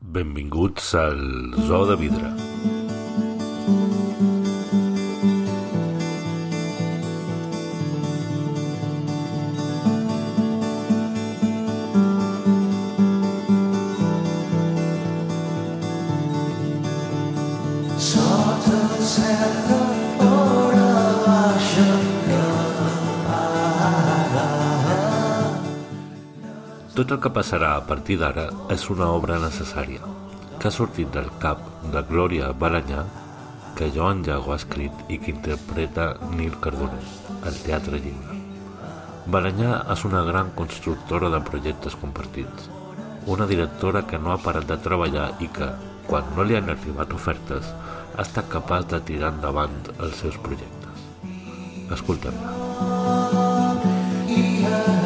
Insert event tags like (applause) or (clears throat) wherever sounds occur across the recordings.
Benvinguts al Zoo de Vidre. El que passarà a partir d'ara és una obra necessària, que ha sortit del cap de Glòria Balanyà, que Joan Jago ha escrit i que interpreta Nil Cardoner, al Teatre Lliure. Balanyà és una gran constructora de projectes compartits, una directora que no ha parat de treballar i que, quan no li han arribat ofertes, ha estat capaç de tirar endavant els seus projectes. Escoltem-la. Hola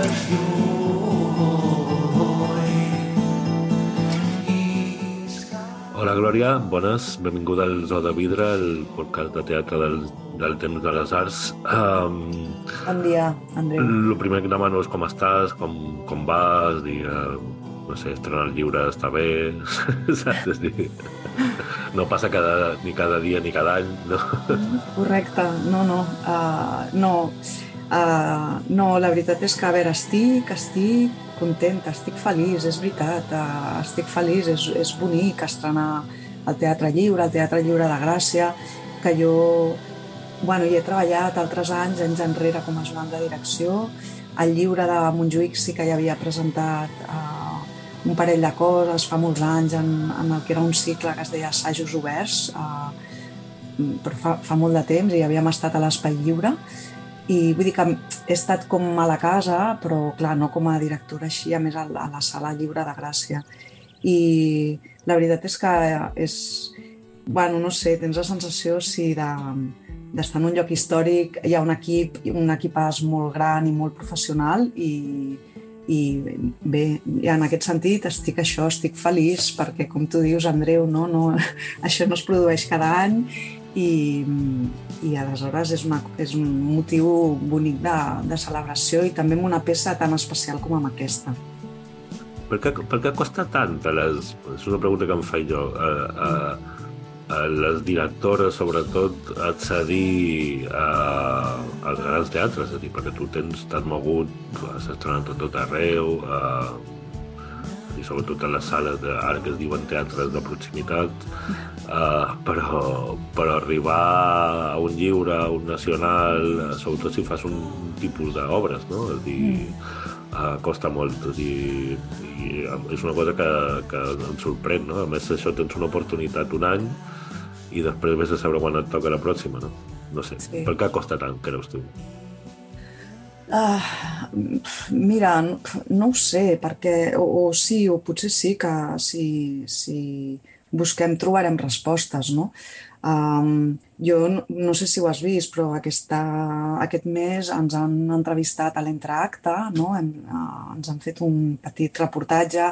Glòria, bones, benvinguda al Zoo de Vidre, el podcast de teatre del, del temps de les arts. Um, Bon dia, Andreu. el primer que demano és com estàs, com, com vas, dir, uh, no sé, estrenar el llibre està bé, (laughs) saps? És dir, no passa cada, ni cada dia ni cada any, no? Correcte, no, no, uh, no, uh, no, la veritat és que, a veure, estic, estic contenta, estic feliç, és veritat, uh, estic feliç, és, és bonic estrenar al Teatre Lliure, al Teatre Lliure de Gràcia, que jo, bueno, hi he treballat altres anys, anys enrere, com a ajudant de direcció, al llibre de Montjuïc sí que hi havia presentat uh, un parell de coses fa molts anys en, en el que era un cicle que es deia Assajos Oberts, uh, però fa, fa molt de temps i havíem estat a l'Espai Lliure i vull dir que he estat com a la casa, però clar, no com a directora així, a més a la sala lliure de Gràcia. I la veritat és que és... Bueno, no sé, tens la sensació de, d'estar en un lloc històric, hi ha un equip, un equipàs molt gran i molt professional i, i bé, i en aquest sentit estic això, estic feliç perquè com tu dius Andreu, no, no, (laughs) això no es produeix cada any i, i aleshores és, una, és un motiu bonic de, de celebració i també amb una peça tan especial com amb aquesta. Per què, per què costa tant a les... És una pregunta que em faig jo. A, a, a les directores, sobretot, accedir a, als grans teatres, és a dir, perquè tu tens, t'has mogut, has estrenat a tot arreu, a, i sobretot a les sales de, ara que es diuen teatres de proximitat, uh, però, però arribar a un lliure, a un nacional, sobretot si fas un tipus d'obres, no? És a dir, uh, costa molt, dir, i és una cosa que, que em sorprèn, no? A més, això tens una oportunitat un any i després vés a saber quan et toca la pròxima, no? No sé, Sí. per què costa tant, creus tu? Uh, mira, no, no ho sé, perquè, o, o sí, o potser sí que si, si busquem trobarem respostes, no? Um, jo no, no sé si ho has vist, però aquesta, aquest mes ens han entrevistat a l'Entreacte, no? Hem, uh, ens han fet un petit reportatge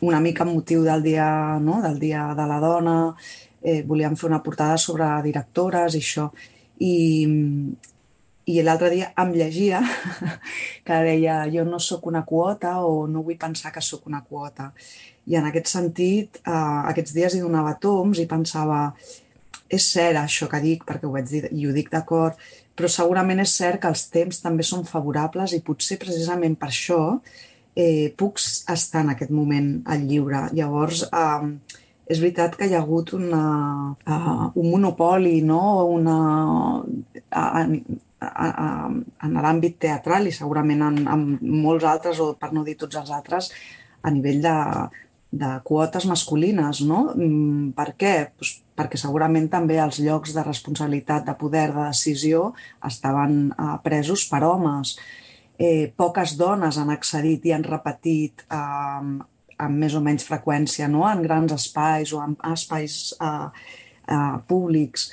una mica amb motiu del dia, no? del dia de la dona, eh, volíem fer una portada sobre directores i això. I, i l'altre dia em llegia (laughs) que deia jo no sóc una quota o no vull pensar que sóc una quota. I en aquest sentit, eh, aquests dies hi donava toms i pensava és cert això que dic, perquè ho vaig dir i ho dic d'acord, però segurament és cert que els temps també són favorables i potser precisament per això eh, puc estar en aquest moment al lliure. Llavors, eh, és veritat que hi ha hagut una, uh, un monopoli, no? una, a, en l'àmbit teatral i segurament en, en molts altres, o per no dir tots els altres, a nivell de, de quotes masculines. No? Mm, Per què? Pues perquè segurament també els llocs de responsabilitat, de poder, de decisió estaven uh, presos per homes. Eh, poques dones han accedit i han repetit eh, amb més o menys freqüència no? en grans espais o en espais uh, uh, públics.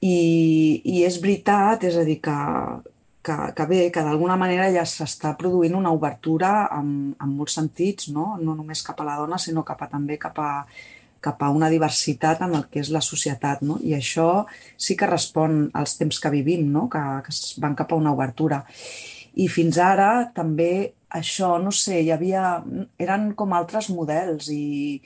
I, I és veritat, és a dir, que, que, que bé, que d'alguna manera ja s'està produint una obertura en, en molts sentits, no? no només cap a la dona, sinó cap a, també cap a, cap a una diversitat en el que és la societat. No? I això sí que respon als temps que vivim, no? que, que van cap a una obertura. I fins ara també això, no sé, hi havia... eren com altres models i,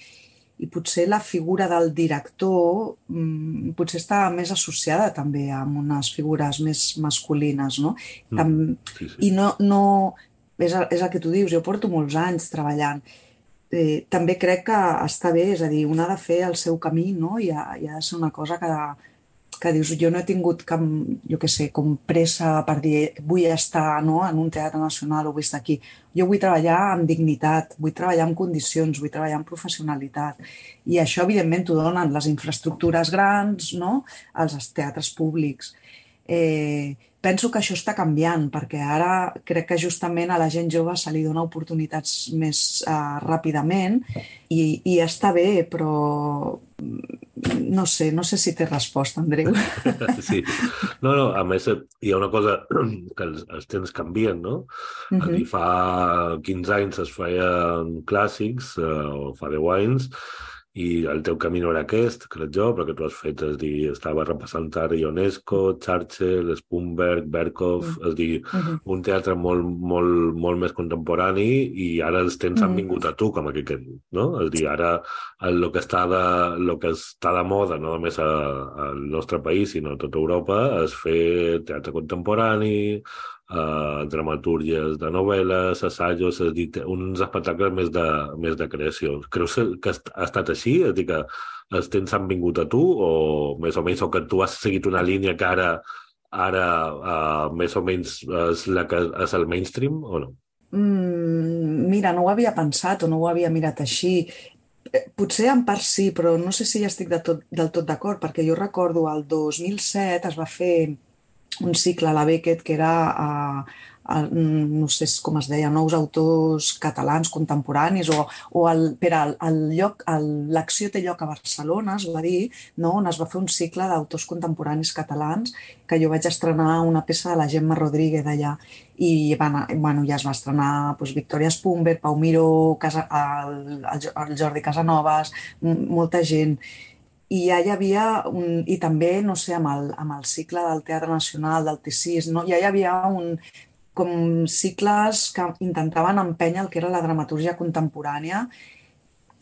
i potser la figura del director mm, potser està més associada també amb unes figures més masculines, no? Mm, Tam sí, sí. I no, no és, el, és el que tu dius, jo porto molts anys treballant. Eh, també crec que està bé, és a dir, un ha de fer el seu camí, no? I ha, i ha de ser una cosa que que dius, jo no he tingut cap, jo què sé, com pressa per dir vull estar no, en un teatre nacional o vull estar aquí. Jo vull treballar amb dignitat, vull treballar amb condicions, vull treballar amb professionalitat. I això, evidentment, t'ho donen les infraestructures grans, no? els teatres públics. Eh, penso que això està canviant, perquè ara crec que justament a la gent jove se li dona oportunitats més uh, ràpidament i, i està bé, però no sé, no sé si té resposta, Andreu. (laughs) Sí. No, no, a més, hi ha una cosa que els, els temps canvien, no? Uh -huh. dir, fa 15 anys es feien clàssics, eh, o fa 10 anys, i el teu camí no era aquest, crec jo, perquè tu has fet, és dir, estava repassant ara Ionesco, Churchill, Spoonberg, Berkov, mm. és dir, mm -hmm. un teatre molt, molt, molt més contemporani i ara els temps mm. han vingut a tu, com aquí que no? És dir, ara el que està de, el que està de moda, no només al nostre país, sinó a tota Europa, és fer teatre contemporani, uh, dramatúrgies de novel·les, assajos, és dir, uns espectacles més de, més de creació. Creus que ha estat així? És dir, que els temps han vingut a tu o més o menys, o que tu has seguit una línia que ara, ara uh, més o menys és la que és el mainstream o no? Mm, mira, no ho havia pensat o no ho havia mirat així. Eh, potser en part sí, però no sé si ja estic de tot, del tot d'acord, perquè jo recordo el 2007 es va fer un cicle a la Beckett que era, a, a, no sé com es deia, nous autors catalans contemporanis o, o el, per al, el lloc, l'acció té lloc a Barcelona, es va dir, no? on es va fer un cicle d'autors contemporanis catalans que jo vaig estrenar una peça de la Gemma Rodríguez allà i van, bueno, ja es va estrenar doncs, Victoria Spumber, Pau Miró, Casa, el, el Jordi Casanovas, molta gent i ja hi havia, un, i també, no sé, amb el, amb el cicle del Teatre Nacional, del T6, no? ja hi havia un, com cicles que intentaven empènyer el que era la dramatúrgia contemporània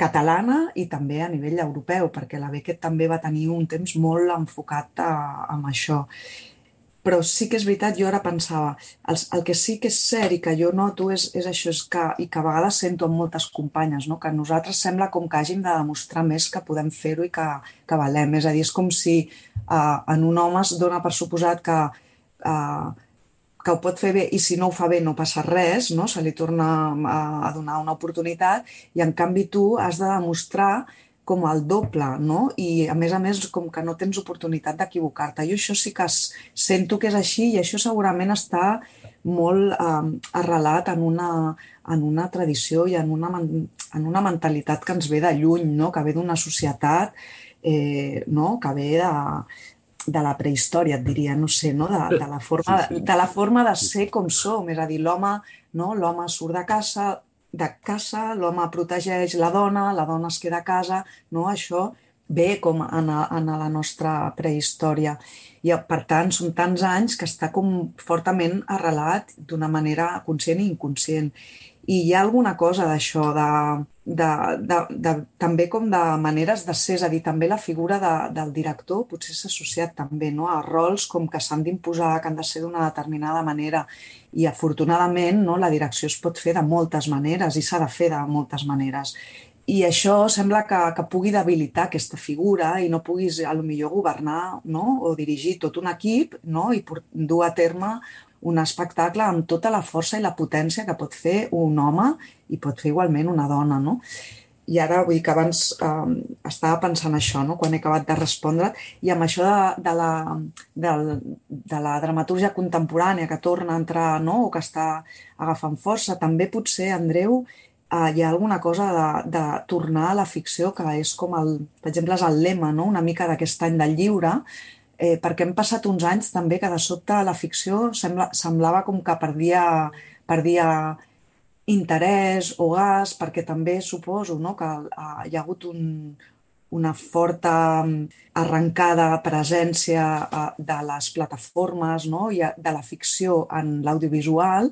catalana i també a nivell europeu, perquè la Beckett també va tenir un temps molt enfocat a, amb això però sí que és veritat, jo ara pensava, el, el que sí que és cert i que jo noto és, és això, és que, i que a vegades sento amb moltes companyes, no? que nosaltres sembla com que hàgim de demostrar més que podem fer-ho i que, que valem. És a dir, és com si uh, en un home es dona per suposat que, uh, que ho pot fer bé i si no ho fa bé no passa res, no? se li torna a, a donar una oportunitat i en canvi tu has de demostrar com el doble, no? I a més a més com que no tens oportunitat d'equivocar-te. Jo això sí que sento que és així i això segurament està molt eh, arrelat en una, en una tradició i en una, en una mentalitat que ens ve de lluny, no? que ve d'una societat eh, no? que ve de, de la prehistòria, et diria, no sé, no? De, de, la forma, de la forma de ser com som, és a dir, l'home no? l'home surt de casa, de casa, l'home protegeix la dona, la dona es queda a casa, no? Això ve com en, a, en la nostra prehistòria. I, per tant, són tants anys que està com fortament arrelat d'una manera conscient i inconscient. I hi ha alguna cosa d'això, de, de, de, de, també com de maneres de ser, és a dir, també la figura de, del director potser s'ha associat també no? a rols com que s'han d'imposar, que han de ser d'una determinada manera i afortunadament no, la direcció es pot fer de moltes maneres i s'ha de fer de moltes maneres. I això sembla que, que pugui debilitar aquesta figura i no puguis, a lo millor, governar no? o dirigir tot un equip no? i dur a terme un espectacle amb tota la força i la potència que pot fer un home i pot fer igualment una dona, no? I ara vull dir que abans eh, estava pensant això, no? quan he acabat de respondre, i amb això de, de, la, de, de la dramatúrgia contemporània que torna a entrar, no? o que està agafant força, també potser, Andreu, eh, hi ha alguna cosa de, de tornar a la ficció que és com el, per exemple, és el lema, no? una mica d'aquest any del lliure, eh, perquè hem passat uns anys també que de sobte la ficció sembla, semblava com que perdia, perdia interès o gas, perquè també suposo no, que uh, hi ha hagut un, una forta arrencada presència uh, de les plataformes no, i de la ficció en l'audiovisual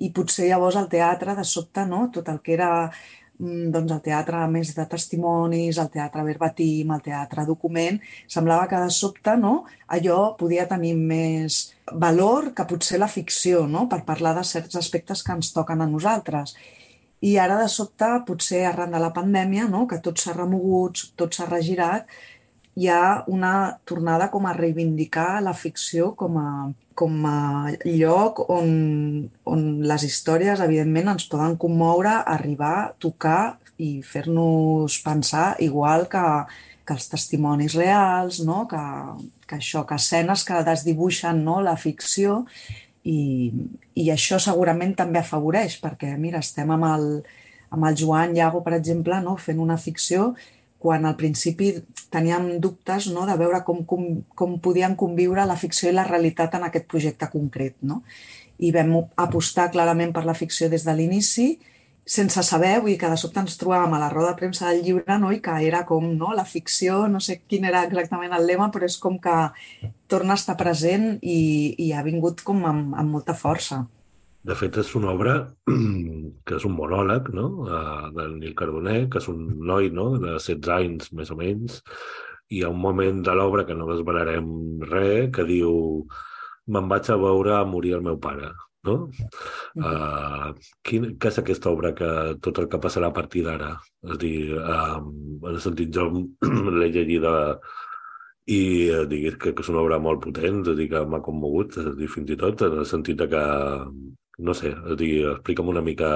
i potser llavors el teatre de sobte no, tot el que era mm, doncs, el teatre més de testimonis, el teatre verbatim, el teatre document, semblava que de sobte no, allò podia tenir més valor que potser la ficció, no? per parlar de certs aspectes que ens toquen a nosaltres. I ara, de sobte, potser arran de la pandèmia, no? que tot s'ha remogut, tot s'ha regirat, hi ha una tornada com a reivindicar la ficció com a, com a lloc on, on les històries, evidentment, ens poden commoure, arribar, tocar i fer-nos pensar igual que, que els testimonis reals, no? que, que això, que escenes que desdibuixen no? la ficció i, i això segurament també afavoreix, perquè mira, estem amb el, amb el Joan Llago, per exemple, no? fent una ficció quan al principi teníem dubtes no? de veure com, com, com podien conviure la ficció i la realitat en aquest projecte concret. No? I vam apostar clarament per la ficció des de l'inici sense saber, vull dir que de sobte ens trobàvem a la roda de premsa del llibre no? i que era com no? la ficció, no sé quin era exactament el lema, però és com que torna a estar present i, i ha vingut com amb, amb molta força. De fet, és una obra (clears throat) que és un monòleg no? de Nil Cardoner, que és un noi no? de 16 anys, més o menys, i hi ha un moment de l'obra que no desvelarem res, que diu me'n vaig a veure a morir el meu pare no? Uh, quin, què és aquesta obra que tot el que passarà a partir d'ara? És a dir, um, en el sentit, jo (clears throat) l'he llegida i eh, diguis que, que és una obra molt potent, és a dir, que m'ha commogut, és a dir, fins i tot en el sentit de que, no sé, és explica'm una mica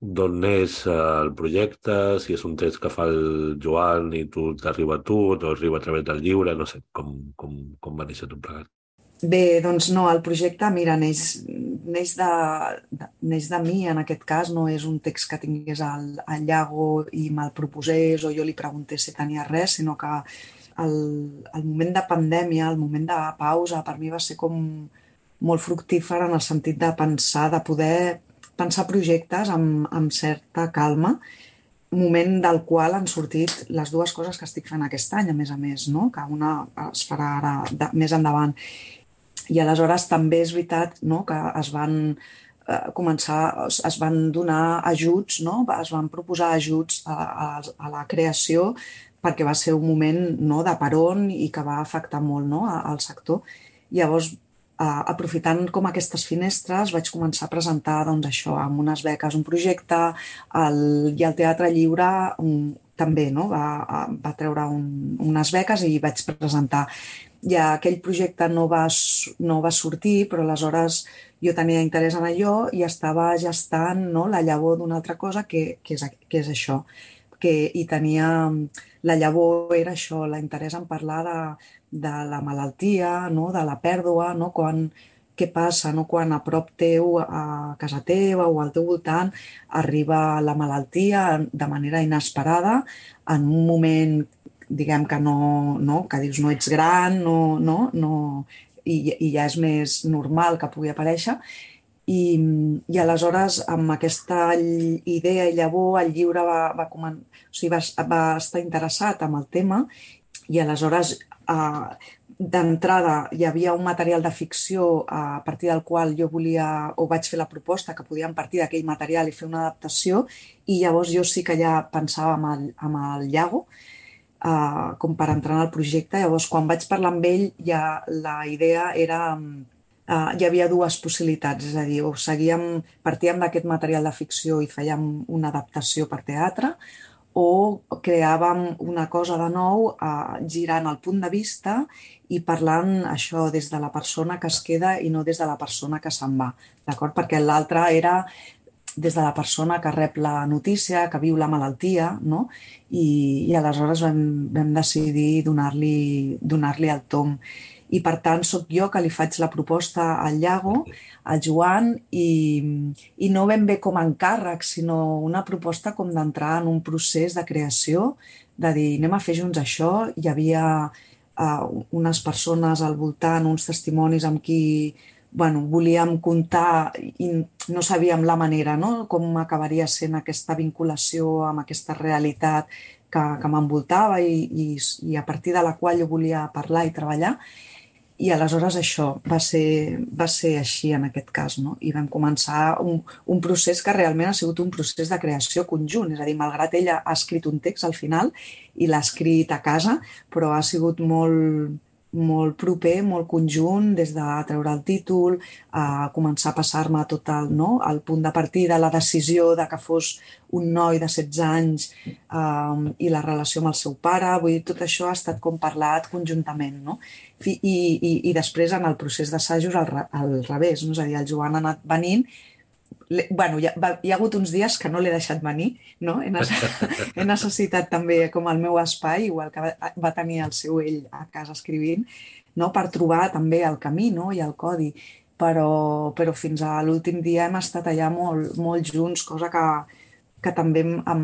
d'on neix el projecte, si és un text que fa el Joan i tu t'arriba a tu, o arriba a través del llibre, no sé, com, com, com va néixer tot plegat. Bé, doncs no, el projecte, mira, neix, neix, de, neix de mi, en aquest cas, no és un text que tingués al, al llago i me'l proposés o jo li preguntés si tenia res, sinó que el, el moment de pandèmia, el moment de pausa, per mi va ser com molt fructífer en el sentit de pensar, de poder pensar projectes amb, amb certa calma, moment del qual han sortit les dues coses que estic fent aquest any, a més a més, no? que una es farà ara de, més endavant i aleshores també és veritat no, que es van eh, començar, es van donar ajuts, no? es van proposar ajuts a, a, a la creació perquè va ser un moment no, de peron i que va afectar molt no, al sector. Llavors, eh, aprofitant com aquestes finestres, vaig començar a presentar doncs, això, amb unes beques un projecte el, i el Teatre Lliure un, també no? va, va treure un, unes beques i vaig presentar ja aquell projecte no va, no va sortir, però aleshores jo tenia interès en allò i estava gestant no, la llavor d'una altra cosa que, que, és, que és això. Que, I tenia... La llavor era això, l'interès en parlar de, de la malaltia, no, de la pèrdua, no, quan, què passa no, quan a prop teu, a casa teva o al teu voltant, arriba la malaltia de manera inesperada, en un moment diguem que no, no, que dius no ets gran, no, no, no, i, i ja és més normal que pugui aparèixer. I, i aleshores, amb aquesta idea i llavor, el llibre va, va, comen... o sigui, va, va estar interessat amb el tema i aleshores eh, d'entrada hi havia un material de ficció a partir del qual jo volia o vaig fer la proposta que podíem partir d'aquell material i fer una adaptació i llavors jo sí que ja pensava amb el, amb el Llago uh, com per entrar en el projecte. Llavors, quan vaig parlar amb ell, ja la idea era... Uh, hi havia dues possibilitats, és a dir, o seguíem, partíem d'aquest material de ficció i fèiem una adaptació per teatre, o creàvem una cosa de nou uh, girant el punt de vista i parlant això des de la persona que es queda i no des de la persona que se'n va, d'acord? Perquè l'altre era des de la persona que rep la notícia, que viu la malaltia, no? I, i aleshores vam, vam decidir donar-li donar, -li, el tom. I per tant sóc jo que li faig la proposta al Llago, al Joan, i, i no ben bé com a encàrrec, sinó una proposta com d'entrar en un procés de creació, de dir anem a fer junts això. Hi havia uh, unes persones al voltant, uns testimonis amb qui bueno, volíem contar i no sabíem la manera, no? com acabaria sent aquesta vinculació amb aquesta realitat que, que m'envoltava i, i, i a partir de la qual jo volia parlar i treballar. I aleshores això va ser, va ser així en aquest cas, no? I vam començar un, un procés que realment ha sigut un procés de creació conjunt, és a dir, malgrat ella ha escrit un text al final i l'ha escrit a casa, però ha sigut molt, molt proper, molt conjunt, des de treure el títol, a començar a passar-me tot el, no? el punt de partida, la decisió de que fos un noi de 16 anys um, i la relació amb el seu pare, vull dir, tot això ha estat com parlat conjuntament, no? I, i, i després en el procés d'assajos al, al revés, no? és a dir, el Joan ha anat venint bueno, hi ha, hi ha hagut uns dies que no l'he deixat venir, no? He, necessitat, (laughs) he necessitat també com el meu espai, igual que va, va tenir el seu ell a casa escrivint, no? per trobar també el camí no? i el codi. Però, però fins a l'últim dia hem estat allà molt, molt junts, cosa que, que també em,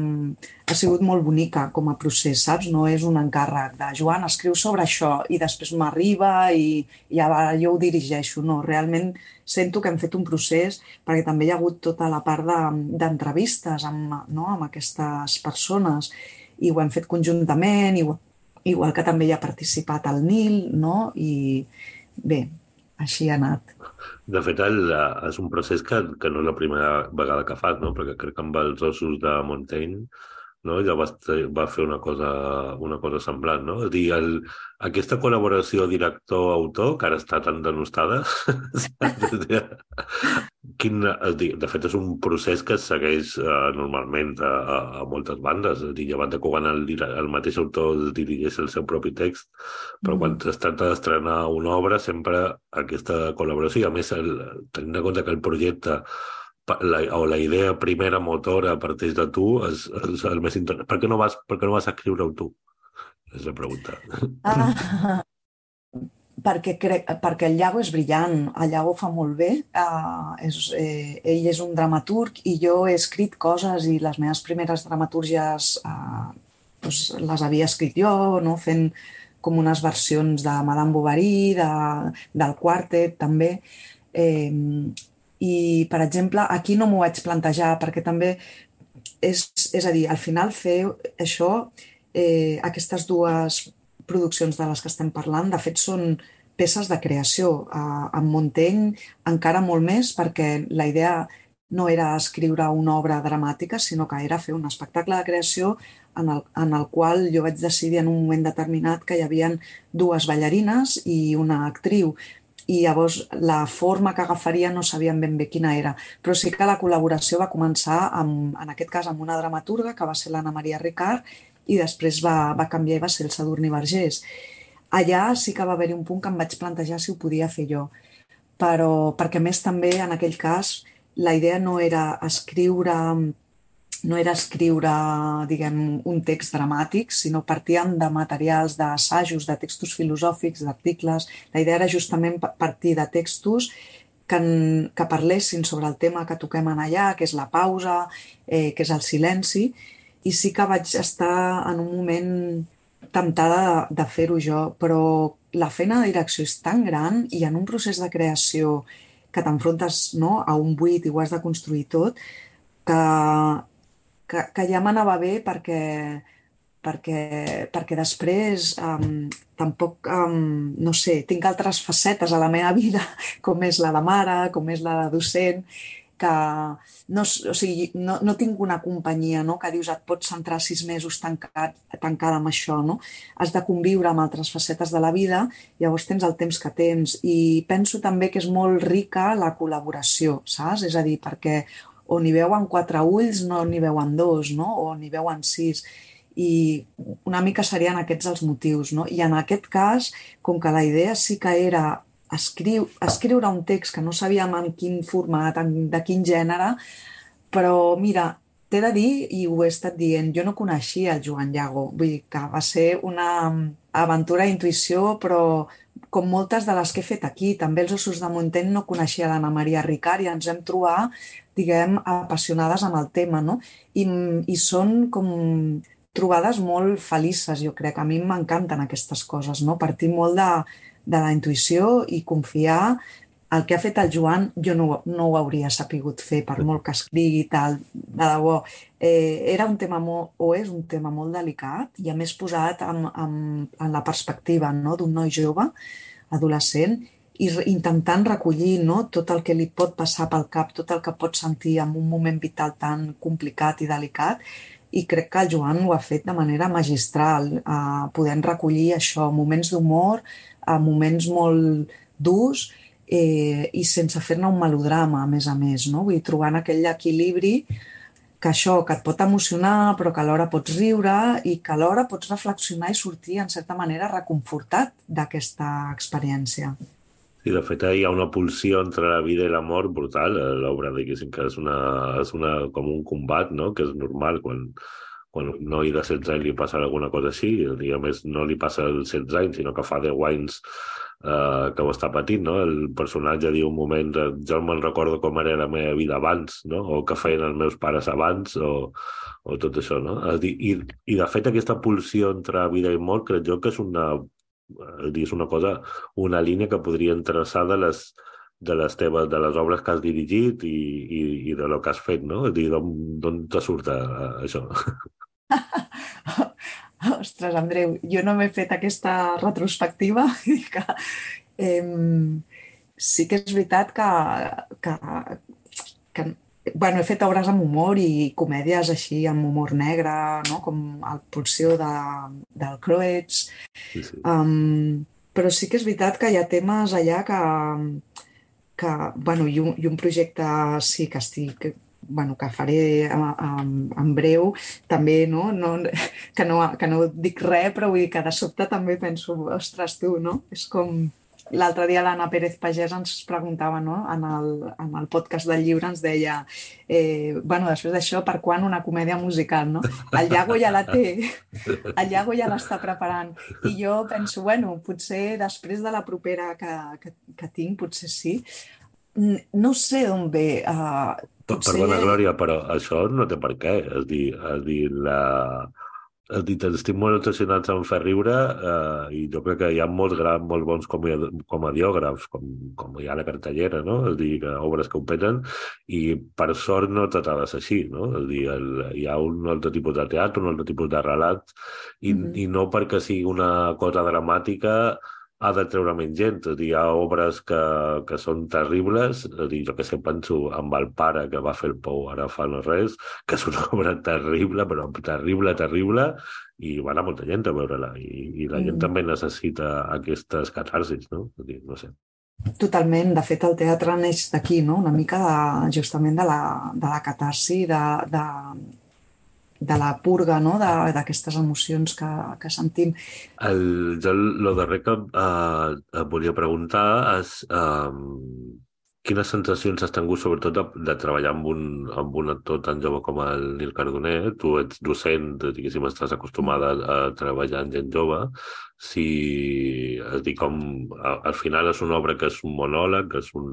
ha sigut molt bonica com a procés, saps? No és un encàrrec de Joan, escriu sobre això i després m'arriba i, i ja va, jo ho dirigeixo. No, realment sento que hem fet un procés perquè també hi ha hagut tota la part d'entrevistes de, amb, no, amb aquestes persones i ho hem fet conjuntament, igual, igual que també hi ha participat el Nil, no? I bé, així ha anat. De fet, el, és un procés que, que no és la primera vegada que fas, no? perquè crec que amb els ossos de Montaigne no? ja va, va fer una cosa, una cosa semblant. No? És dir, el, aquesta col·laboració director-autor, que ara està tan denostada, (laughs) quin, dir, de fet és un procés que segueix uh, normalment a, a, a moltes bandes. És dir, llevat de quan el, el mateix autor dirigeix el seu propi text, però mm. quan es tracta d'estrenar una obra sempre aquesta col·laboració, i a més el, tenint en compte que el projecte la, o la idea primera motora parteix de tu és, és el més interessant. Per què no vas, per què no vas escriure-ho tu? És la pregunta. Ah, (laughs) perquè, crec, perquè el Llago és brillant, el Llago fa molt bé, uh, és, eh, ell és un dramaturg i jo he escrit coses i les meves primeres dramatúrgies uh, doncs les havia escrit jo, no? fent com unes versions de Madame Bovary, de, del quartet també. Eh, i, per exemple, aquí no m'ho vaig plantejar perquè també és, és a dir, al final fer això, eh, aquestes dues produccions de les que estem parlant, de fet són peces de creació. Eh, en Montaigne encara molt més perquè la idea no era escriure una obra dramàtica, sinó que era fer un espectacle de creació en el, en el qual jo vaig decidir en un moment determinat que hi havia dues ballarines i una actriu i llavors la forma que agafaria no sabíem ben bé quina era, però sí que la col·laboració va començar, amb, en aquest cas, amb una dramaturga, que va ser l'Anna Maria Ricard, i després va, va canviar i va ser el Sadurni Vergés. Allà sí que va haver-hi un punt que em vaig plantejar si ho podia fer jo, però perquè més també en aquell cas la idea no era escriure no era escriure, diguem, un text dramàtic, sinó partíem de materials, d'assajos, de textos filosòfics, d'articles. La idea era justament partir de textos que, que parlessin sobre el tema que toquem en allà, que és la pausa, eh, que és el silenci, i sí que vaig estar en un moment temptada de, de fer-ho jo, però la feina de direcció és tan gran i en un procés de creació que t'enfrontes no, a un buit i ho has de construir tot, que que, que ja m'anava bé perquè, perquè, perquè després um, tampoc, um, no sé, tinc altres facetes a la meva vida, com és la de mare, com és la de docent, que no, o sigui, no, no tinc una companyia no? que dius et pots centrar sis mesos tancat, tancada amb això. No? Has de conviure amb altres facetes de la vida, llavors tens el temps que tens. I penso també que és molt rica la col·laboració, saps? És a dir, perquè o n'hi veuen quatre ulls, no n'hi veuen dos, no? o n'hi veuen sis. I una mica serien aquests els motius. No? I en aquest cas, com que la idea sí que era escriu, escriure un text que no sabíem en quin format, en, de quin gènere, però mira, t'he de dir, i ho he estat dient, jo no coneixia el Joan Llago, vull dir que va ser una aventura d'intuïció, però com moltes de les que he fet aquí. També els ossos de Montaigne no coneixia l'Anna Maria Ricard i ens hem trobat diguem, apassionades amb el tema, no? I, i són com trobades molt felices, jo crec. A mi m'encanten aquestes coses, no? Partir molt de, de la intuïció i confiar el que ha fet el Joan jo no, no ho hauria sapigut fer, per molt que escrigui i tal, de debò. Eh, era un tema molt, o és un tema molt delicat i a més posat en, en, en la perspectiva no? d'un noi jove adolescent i intentant recollir no, tot el que li pot passar pel cap, tot el que pot sentir en un moment vital tan complicat i delicat, i crec que el Joan ho ha fet de manera magistral, eh, podent recollir això, moments d'humor, eh, moments molt durs eh, i sense fer-ne un melodrama, a més a més, no? Vull dir, trobant aquell equilibri que això, que et pot emocionar, però que alhora pots riure i que alhora pots reflexionar i sortir, en certa manera, reconfortat d'aquesta experiència. Sí, de fet, hi ha una pulsió entre la vida i la mort brutal a l'obra, diguéssim, que és, una, és una, com un combat, no?, que és normal quan, quan un noi de 16 anys li passa alguna cosa així, i a més no li passa els 16 anys, sinó que fa 10 anys eh, que ho està patint, no? El personatge diu un moment de jo me'n recordo com era la meva vida abans, no? O què feien els meus pares abans, o, o tot això, no? I, I, de fet, aquesta pulsió entre vida i mort crec jo que és una és una cosa, una línia que podria traçar de les, de les teves, de les obres que has dirigit i, i, i de lo que has fet, no? És dir, d'on te surt eh, això? (laughs) (laughs) Ostres, Andreu, jo no m'he fet aquesta retrospectiva (laughs) que eh, sí que és veritat que, que, que bueno, he fet obres amb humor i comèdies així amb humor negre, no? com el Pulsió de, del Croets. Sí, sí. Um, però sí que és veritat que hi ha temes allà que, que bueno, i un, i un projecte sí que estic bueno, que faré en, en breu, també, no? no, que, no, que no dic res, però vull dir que de sobte també penso, ostres, tu, no? És com L'altre dia l'Anna Pérez Pagès ens preguntava, no? en, el, en el podcast del llibre ens deia eh, bueno, després d'això, per quan una comèdia musical, no? El Iago ja la té, el Iago ja l'està preparant. I jo penso, bueno, potser després de la propera que, que, que tinc, potser sí. No sé d'on ve. Uh, potser... Perdona, Glòria, però això no té per què. És dir, és dir la has dit, estic molt obsessionats en fer riure eh, i jo crec que hi ha molts grans, molt bons com, comediògrafs, com, com hi ha la cartellera, no? És dir, que obres que ho peten i per sort no tot ha de ser així, no? És dir, el, hi ha un altre tipus de teatre, un altre tipus de relat i, mm -hmm. i no perquè sigui una cosa dramàtica ha de treure menys gent. És dir, hi ha obres que, que són terribles, és dir, jo que sé, penso amb el pare que va fer el pou ara fa no res, que és una (laughs) obra terrible, però terrible, terrible, i va anar molta gent a veure-la. I, I la mm. gent també necessita aquestes catarsis, no? És dir, no sé. Totalment. De fet, el teatre neix d'aquí, no? Una mica de, justament de la, de la catarsi, de, de, de la purga, no? d'aquestes emocions que, que sentim. El, jo el darrer que eh, et volia preguntar és eh, quines sensacions has tingut sobretot de, de treballar amb un, amb un actor tan jove com el Nil Cardoner? Tu ets docent, diguéssim, estàs acostumada a, treballar amb gent jove. Si, és dir, com, al final és una obra que és un monòleg, que és un,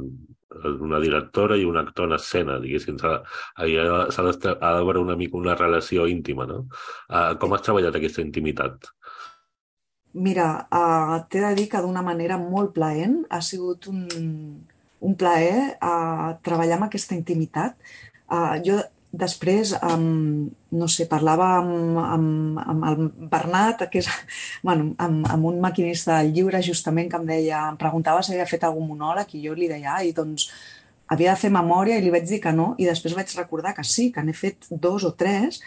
una directora i un actor en escena, diguéssim. S'ha d'haver una mica una relació íntima, no? Uh, com has treballat aquesta intimitat? Mira, uh, t'he de dir que d'una manera molt plaent ha sigut un, un plaer uh, treballar amb aquesta intimitat. Uh, jo Després, um, no sé, parlava amb, amb, amb el Bernat, que és (laughs) bueno, amb, amb un maquinista del lliure, justament, que em deia, em preguntava si havia fet algun monòleg, i jo li deia, ai, doncs, havia de fer memòria, i li vaig dir que no, i després vaig recordar que sí, que n'he fet dos o tres,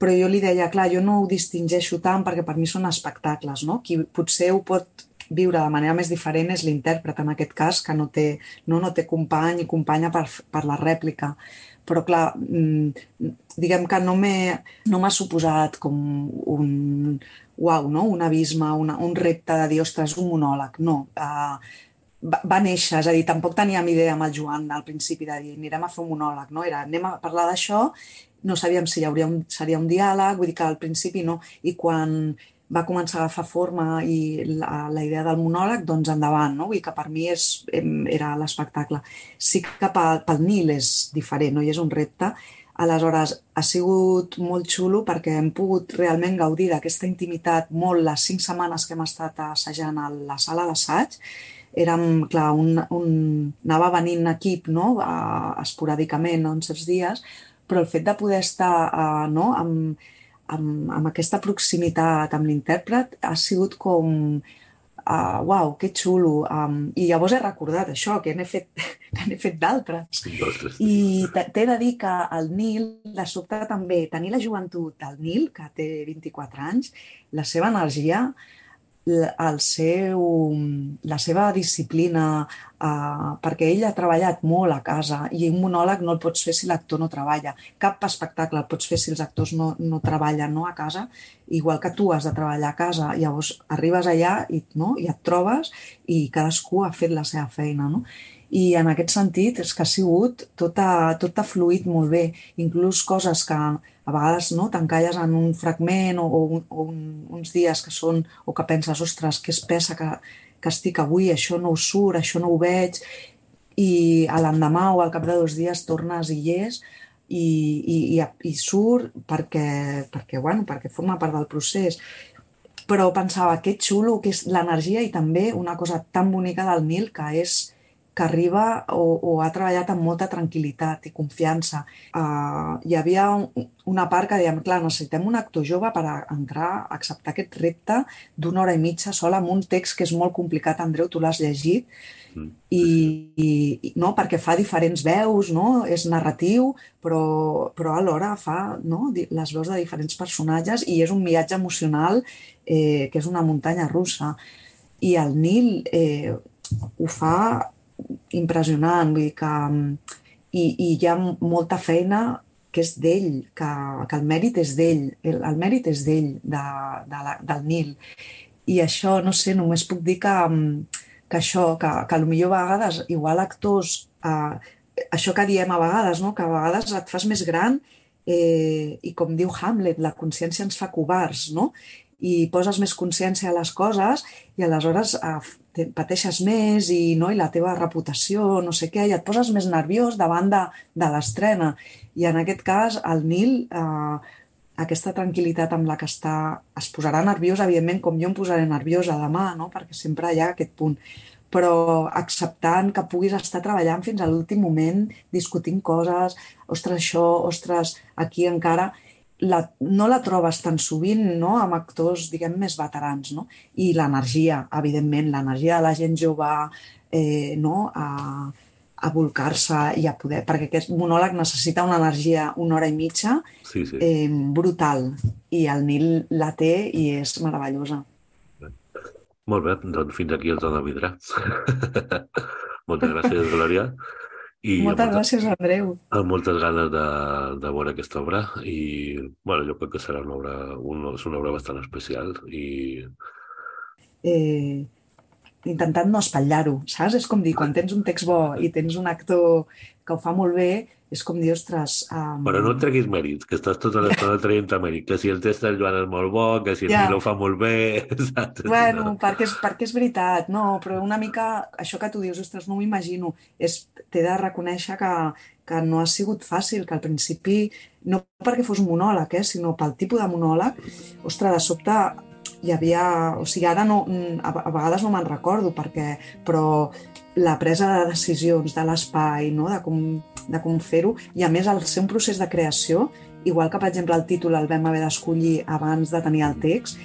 però jo li deia, clar, jo no ho distingeixo tant perquè per mi són espectacles, no? Qui potser ho pot viure de manera més diferent és l'intèrpret, en aquest cas, que no té, no, no té company i companya per, per la rèplica però clar, mm, diguem que no m'ha no suposat com un, uau, no? un abisme, una, un repte de dir, ostres, un monòleg. No, uh, va, va néixer, és a dir, tampoc teníem idea amb el Joan al principi de dir, anirem a fer un monòleg, no? Era, anem a parlar d'això, no sabíem si hi hauria un, seria un diàleg, vull dir que al principi no, i quan va començar a agafar forma i la, la idea del monòleg, doncs endavant, no? Vull que per mi és, era l'espectacle. Sí que pel, pel Nil és diferent, no? I és un repte. Aleshores, ha sigut molt xulo perquè hem pogut realment gaudir d'aquesta intimitat molt les cinc setmanes que hem estat assajant a la sala d'assaig. Érem, clar, un, un, anava venint equip, no?, esporàdicament, no?, en certs dies, però el fet de poder estar, uh, no?, amb, amb, amb aquesta proximitat amb l'intèrpret ha sigut com uh, uau, que xulo. Um, I llavors he recordat això, que n'he fet, (laughs) que n'he fet d'altres. I t'he de dir que el Nil, de sobte també, tenir la joventut del Nil, que té 24 anys, la seva energia el seu, la seva disciplina, eh, perquè ell ha treballat molt a casa i un monòleg no el pots fer si l'actor no treballa. Cap espectacle el pots fer si els actors no, no treballen no, a casa, igual que tu has de treballar a casa. Llavors arribes allà i, no, i et trobes i cadascú ha fet la seva feina. No? I en aquest sentit és que ha sigut, tot ha, tot ha fluït molt bé, inclús coses que a vegades no, t'encalles en un fragment o, o, o un, uns dies que són, o que penses, ostres, que espessa que, que estic avui, això no ho surt, això no ho veig, i a l'endemà o al cap de dos dies tornes i hi és, i, i, i, i surt perquè, perquè, bueno, perquè forma part del procés. Però pensava, que xulo que és l'energia i també una cosa tan bonica del Nil, que és que arriba o, o ha treballat amb molta tranquil·litat i confiança. Uh, hi havia un, una part que dèiem, clar, necessitem un actor jove per a entrar a acceptar aquest repte d'una hora i mitja sola amb un text que és molt complicat, Andreu, tu l'has llegit, mm. i, i, no, perquè fa diferents veus, no? és narratiu, però, però alhora fa no? les veus de diferents personatges i és un viatge emocional eh, que és una muntanya russa. I el Nil eh, ho fa impressionant, vull dir que... I, i hi ha molta feina que és d'ell, que, que el mèrit és d'ell, el, el mèrit és d'ell, de, de la, del Nil. I això, no sé, només puc dir que, que això, que, que potser a vegades, igual actors, eh, això que diem a vegades, no? que a vegades et fas més gran eh, i com diu Hamlet, la consciència ens fa covards, no? I poses més consciència a les coses i aleshores eh, pateixes més i, no, i la teva reputació, no sé què, i et poses més nerviós davant de, de l'estrena. I en aquest cas, el Nil, eh, aquesta tranquil·litat amb la que està, es posarà nerviós, evidentment, com jo em posaré nerviosa demà, no? perquè sempre hi ha aquest punt però acceptant que puguis estar treballant fins a l'últim moment, discutint coses, ostres, això, ostres, aquí encara la, no la trobes tan sovint no? amb actors, diguem, més veterans. No? I l'energia, evidentment, l'energia de la gent jove eh, no? a, a volcar-se i a poder... Perquè aquest monòleg necessita una energia una hora i mitja sí, sí. Eh, brutal. I el Nil la té i és meravellosa. Molt bé, doncs fins aquí el de vidre. (laughs) Moltes gràcies, Glòria. I Moltes moltes, gràcies, Andreu. Amb moltes ganes de, de veure aquesta obra i bueno, jo crec que serà una obra, una, és una obra bastant especial i... Eh, intentant no espatllar-ho, saps? És com dir, quan tens un text bo i tens un actor que ho fa molt bé, és com dir, ostres... Um... Però no et treguis mèrits, que estàs tota l'estona (laughs) traient mèrit, que si el test del Joan és molt bo, que si el ja. Milo fa molt bé... (laughs) Saps? Bueno, perquè és, perquè és veritat, no, però una mica això que tu dius, ostres, no m'ho imagino, t'he de reconèixer que, que no ha sigut fàcil, que al principi, no perquè fos un monòleg, eh, sinó pel tipus de monòleg, ostres, de sobte hi havia... O sigui, ara no, a, a vegades no me'n recordo, perquè, però la presa de decisions de l'espai, no? de com, de com fer-ho, i a més el ser un procés de creació, igual que per exemple el títol el vam haver d'escollir abans de tenir el text,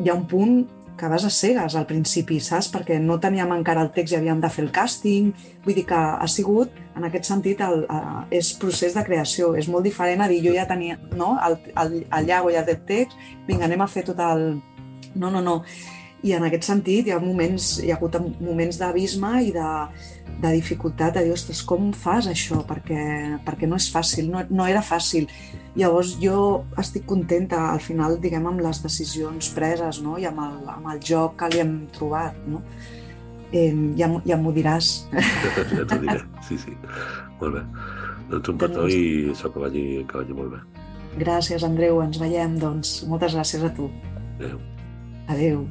hi ha un punt que vas a cegues al principi, saps? Perquè no teníem encara el text i havíem de fer el càsting. Vull dir que ha sigut, en aquest sentit, el, el, és procés de creació. És molt diferent a dir, jo ja tenia no? el, el, el llago ja té text, vinga, anem a fer tot el... No, no, no. I en aquest sentit hi ha moments, hi ha hagut moments d'abisme i de, de dificultat, de dir, ostres, com fas això? Perquè, perquè no és fàcil, no, no era fàcil. Llavors jo estic contenta al final, diguem, amb les decisions preses no? i amb el, amb el joc que li hem trobat. No? Eh, ja, ja m'ho diràs. Ja t'ho diré, sí, sí. Molt bé. Doncs un petó i això que vagi, que vagi molt bé. Gràcies, Andreu. Ens veiem, doncs. Moltes gràcies a tu. Adéu. Valeu!